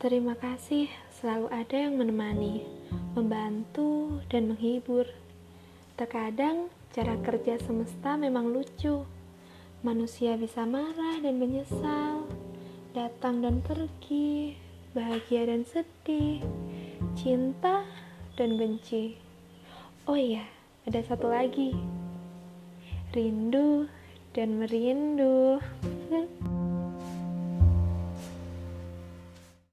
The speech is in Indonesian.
Terima kasih selalu ada yang menemani, membantu, dan menghibur. Terkadang cara kerja semesta memang lucu. Manusia bisa marah dan menyesal, datang dan pergi, bahagia dan sedih, cinta dan benci. Oh iya, ada satu lagi. Rindu dan merindu.